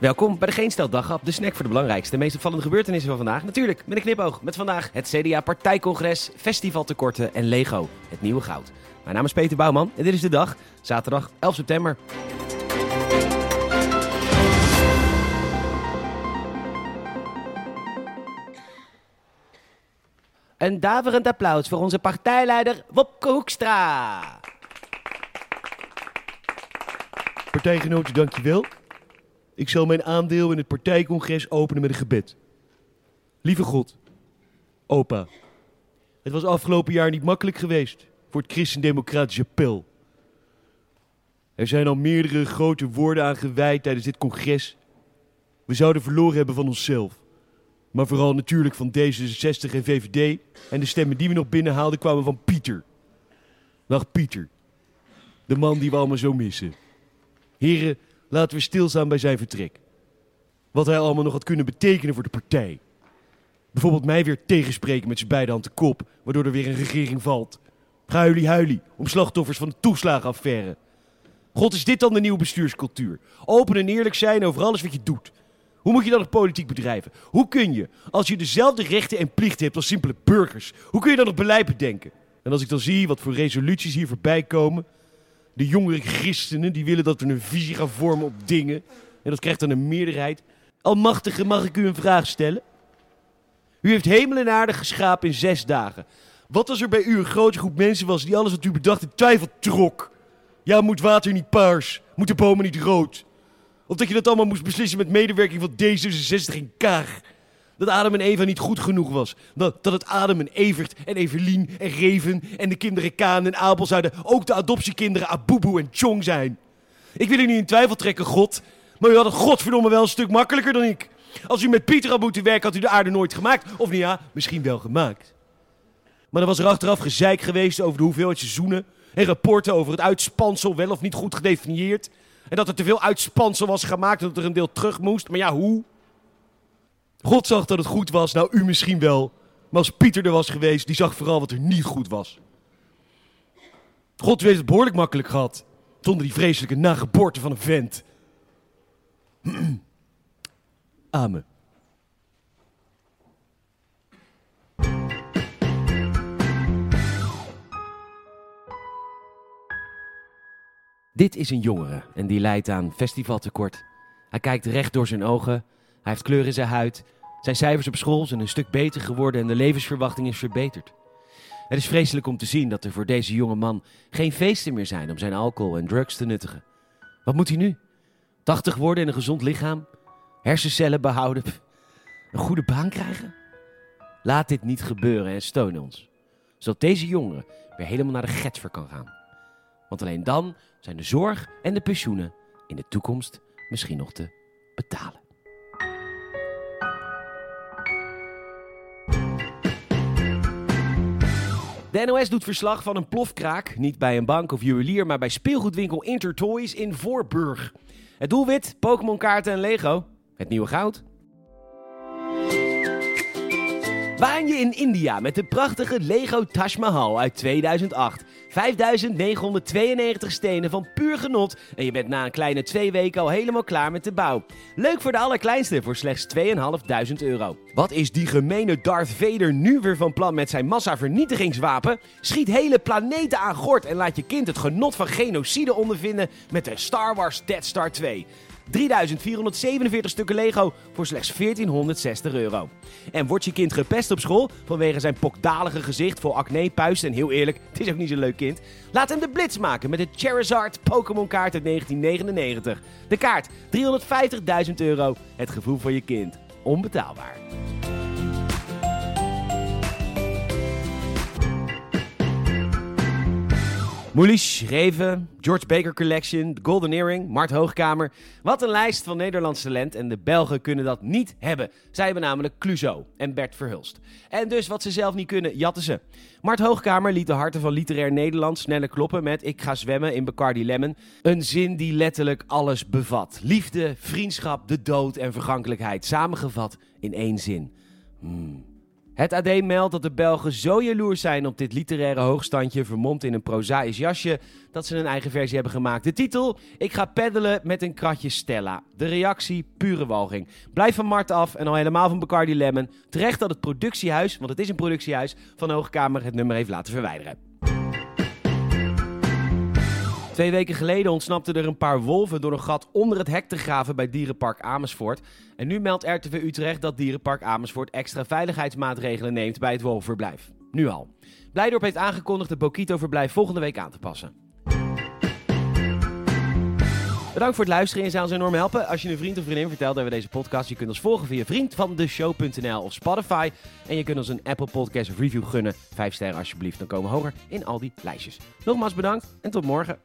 Welkom bij de Geen Steldag de snack voor de belangrijkste en meest opvallende gebeurtenissen van vandaag. Natuurlijk met een knipoog. Met vandaag het CDA Partijcongres, festivaltekorten en Lego, het nieuwe goud. Mijn naam is Peter Bouwman en dit is de dag, zaterdag 11 september. Een daverend applaus voor onze partijleider Wopke Hoekstra. Partijgenoten, dankjewel. Ik zal mijn aandeel in het partijcongres openen met een gebed. Lieve God, opa, het was afgelopen jaar niet makkelijk geweest voor het christendemocratische appel. Er zijn al meerdere grote woorden aan gewijd tijdens dit congres. We zouden verloren hebben van onszelf. Maar vooral natuurlijk van D66 en VVD. En de stemmen die we nog binnenhaalden kwamen van Pieter. Dag Pieter. De man die we allemaal zo missen. Heren, laten we stilstaan bij zijn vertrek. Wat hij allemaal nog had kunnen betekenen voor de partij. Bijvoorbeeld mij weer tegenspreken met zijn beide handen kop, waardoor er weer een regering valt. Huilie huilie om slachtoffers van de toeslagenaffaire. God, is dit dan de nieuwe bestuurscultuur? Open en eerlijk zijn over alles wat je doet. Hoe moet je dan nog politiek bedrijven? Hoe kun je, als je dezelfde rechten en plichten hebt als simpele burgers, hoe kun je dan nog beleid bedenken? En als ik dan zie wat voor resoluties hier voorbij komen, de jongere christenen die willen dat we een visie gaan vormen op dingen, en dat krijgt dan een meerderheid. Almachtige, mag ik u een vraag stellen? U heeft hemel en aarde geschapen in zes dagen. Wat als er bij u een grote groep mensen was die alles wat u bedacht in twijfel trok? Ja, moet water niet paars? Moeten bomen niet rood? Of dat je dat allemaal moest beslissen met medewerking van D66 in Kaag? Dat Adam en Eva niet goed genoeg was. Dat, dat het Adam en Evert en Evelien en Reven en de kinderen Kaan en Abel zouden ook de adoptiekinderen Abubu en Chong zijn. Ik wil u niet in twijfel trekken, God. Maar u had het godverdomme wel een stuk makkelijker dan ik. Als u met Pieter had moeten werken, had u de aarde nooit gemaakt. Of niet ja, misschien wel gemaakt. Maar er was er achteraf gezeik geweest over de hoeveelheid seizoenen. En rapporten over het uitspansel wel of niet goed gedefinieerd. En dat er te veel uitspansel was gemaakt en dat er een deel terug moest. Maar ja, hoe? God zag dat het goed was, nou u misschien wel. Maar als Pieter er was geweest, die zag vooral wat er niet goed was. God heeft het behoorlijk makkelijk gehad. Zonder die vreselijke nageboorte van een vent. Amen. Dit is een jongere en die lijdt aan festivaltekort. Hij kijkt recht door zijn ogen, hij heeft kleur in zijn huid, zijn cijfers op school zijn een stuk beter geworden en de levensverwachting is verbeterd. Het is vreselijk om te zien dat er voor deze jonge man geen feesten meer zijn om zijn alcohol en drugs te nuttigen. Wat moet hij nu? 80 worden in een gezond lichaam? Hersencellen behouden? Een goede baan krijgen? Laat dit niet gebeuren en steun ons. Zodat deze jongere weer helemaal naar de getver kan gaan. Want alleen dan zijn de zorg en de pensioenen in de toekomst misschien nog te betalen. De NOS doet verslag van een plofkraak, niet bij een bank of juwelier, maar bij speelgoedwinkel Intertoys in Voorburg. Het doelwit, Pokémon kaarten en Lego. Het nieuwe goud. Waan je in India met de prachtige Lego Taj Mahal uit 2008. 5992 stenen van puur genot en je bent na een kleine twee weken al helemaal klaar met de bouw. Leuk voor de allerkleinste voor slechts 2.500 euro. Wat is die gemene Darth Vader nu weer van plan met zijn massavernietigingswapen? Schiet hele planeten aan gort en laat je kind het genot van genocide ondervinden met de Star Wars Death Star 2. 3447 stukken Lego voor slechts 1460 euro. En wordt je kind gepest op school vanwege zijn pokdalige gezicht vol acne, puist en heel eerlijk, het is ook niet zo'n leuk kind? Laat hem de blitz maken met de Charizard Pokémon kaart uit 1999. De kaart 350.000 euro. Het gevoel voor je kind. Onbetaalbaar. Moulish, Reven, George Baker Collection, The Golden Earring, Mart Hoogkamer. Wat een lijst van Nederlands talent en de Belgen kunnen dat niet hebben. Zij hebben namelijk Clouseau en Bert Verhulst. En dus wat ze zelf niet kunnen, jatten ze. Mart Hoogkamer liet de harten van literair Nederland sneller kloppen met Ik ga zwemmen in Bacardi Lemon. Een zin die letterlijk alles bevat. Liefde, vriendschap, de dood en vergankelijkheid samengevat in één zin. Hmm. Het AD meldt dat de Belgen zo jaloers zijn op dit literaire hoogstandje, vermomd in een prozaïs jasje, dat ze een eigen versie hebben gemaakt. De titel: Ik ga peddelen met een kratje Stella. De reactie: pure walging. Blijf van Mart af en al helemaal van Bacardi Lemon. Terecht dat het productiehuis, want het is een productiehuis, van de Hoogkamer het nummer heeft laten verwijderen. Twee weken geleden ontsnapten er een paar wolven door een gat onder het hek te graven bij Dierenpark Amersfoort. En nu meldt RTV Utrecht dat Dierenpark Amersfoort extra veiligheidsmaatregelen neemt bij het wolvenverblijf. Nu al. Blijdorp heeft aangekondigd het Bokito-verblijf volgende week aan te passen. Bedankt voor het luisteren en zou ons enorm helpen als je een vriend of vriendin vertelt dat we deze podcast. Je kunt ons volgen via vriendvandeshow.nl of Spotify. En je kunt ons een Apple Podcast review gunnen. Vijf sterren alsjeblieft, dan komen we hoger in al die lijstjes. Nogmaals bedankt en tot morgen.